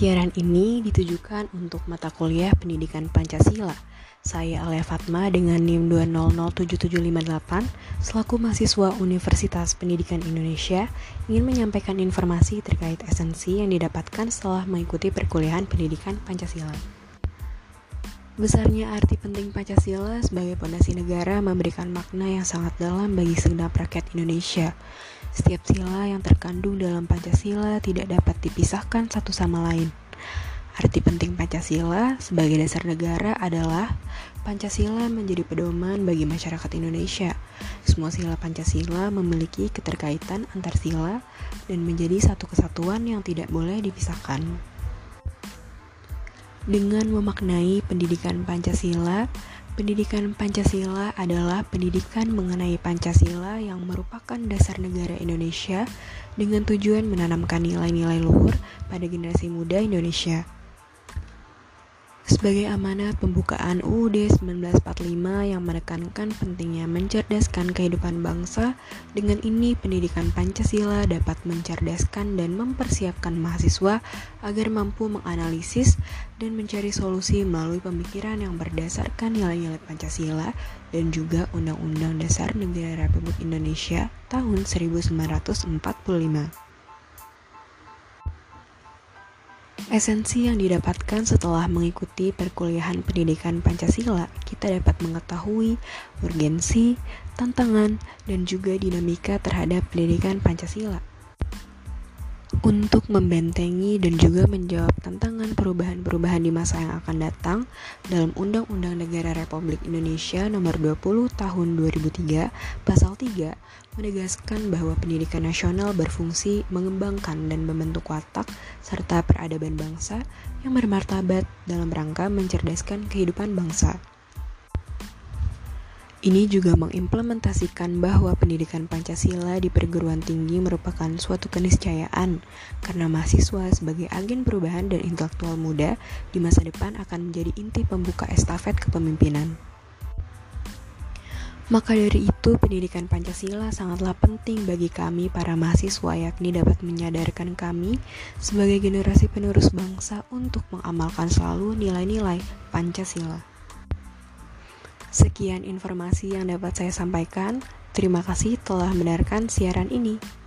Siaran ini ditujukan untuk mata kuliah pendidikan Pancasila. Saya Alia Fatma dengan NIM 2007758 selaku mahasiswa Universitas Pendidikan Indonesia ingin menyampaikan informasi terkait esensi yang didapatkan setelah mengikuti perkuliahan pendidikan Pancasila. Besarnya arti penting Pancasila sebagai pondasi negara memberikan makna yang sangat dalam bagi segenap rakyat Indonesia. Setiap sila yang terkandung dalam Pancasila tidak dapat dipisahkan satu sama lain. Arti penting Pancasila sebagai dasar negara adalah Pancasila menjadi pedoman bagi masyarakat Indonesia. Semua sila Pancasila memiliki keterkaitan antar sila dan menjadi satu kesatuan yang tidak boleh dipisahkan. Dengan memaknai pendidikan Pancasila, Pendidikan Pancasila adalah pendidikan mengenai Pancasila yang merupakan dasar negara Indonesia dengan tujuan menanamkan nilai-nilai luhur pada generasi muda Indonesia. Sebagai amanat pembukaan UUD 1945 yang menekankan pentingnya mencerdaskan kehidupan bangsa, dengan ini pendidikan Pancasila dapat mencerdaskan dan mempersiapkan mahasiswa agar mampu menganalisis dan mencari solusi melalui pemikiran yang berdasarkan nilai-nilai Pancasila dan juga Undang-Undang Dasar Negara Republik Indonesia tahun 1945. Esensi yang didapatkan setelah mengikuti perkuliahan pendidikan Pancasila, kita dapat mengetahui urgensi, tantangan, dan juga dinamika terhadap pendidikan Pancasila untuk membentengi dan juga menjawab tantangan perubahan-perubahan di masa yang akan datang dalam Undang-Undang Negara Republik Indonesia Nomor 20 Tahun 2003 Pasal 3 menegaskan bahwa pendidikan nasional berfungsi mengembangkan dan membentuk watak serta peradaban bangsa yang bermartabat dalam rangka mencerdaskan kehidupan bangsa. Ini juga mengimplementasikan bahwa pendidikan Pancasila di perguruan tinggi merupakan suatu keniscayaan karena mahasiswa sebagai agen perubahan dan intelektual muda di masa depan akan menjadi inti pembuka estafet kepemimpinan. Maka dari itu, pendidikan Pancasila sangatlah penting bagi kami para mahasiswa yakni dapat menyadarkan kami sebagai generasi penerus bangsa untuk mengamalkan selalu nilai-nilai Pancasila. Sekian informasi yang dapat saya sampaikan. Terima kasih telah mendengarkan siaran ini.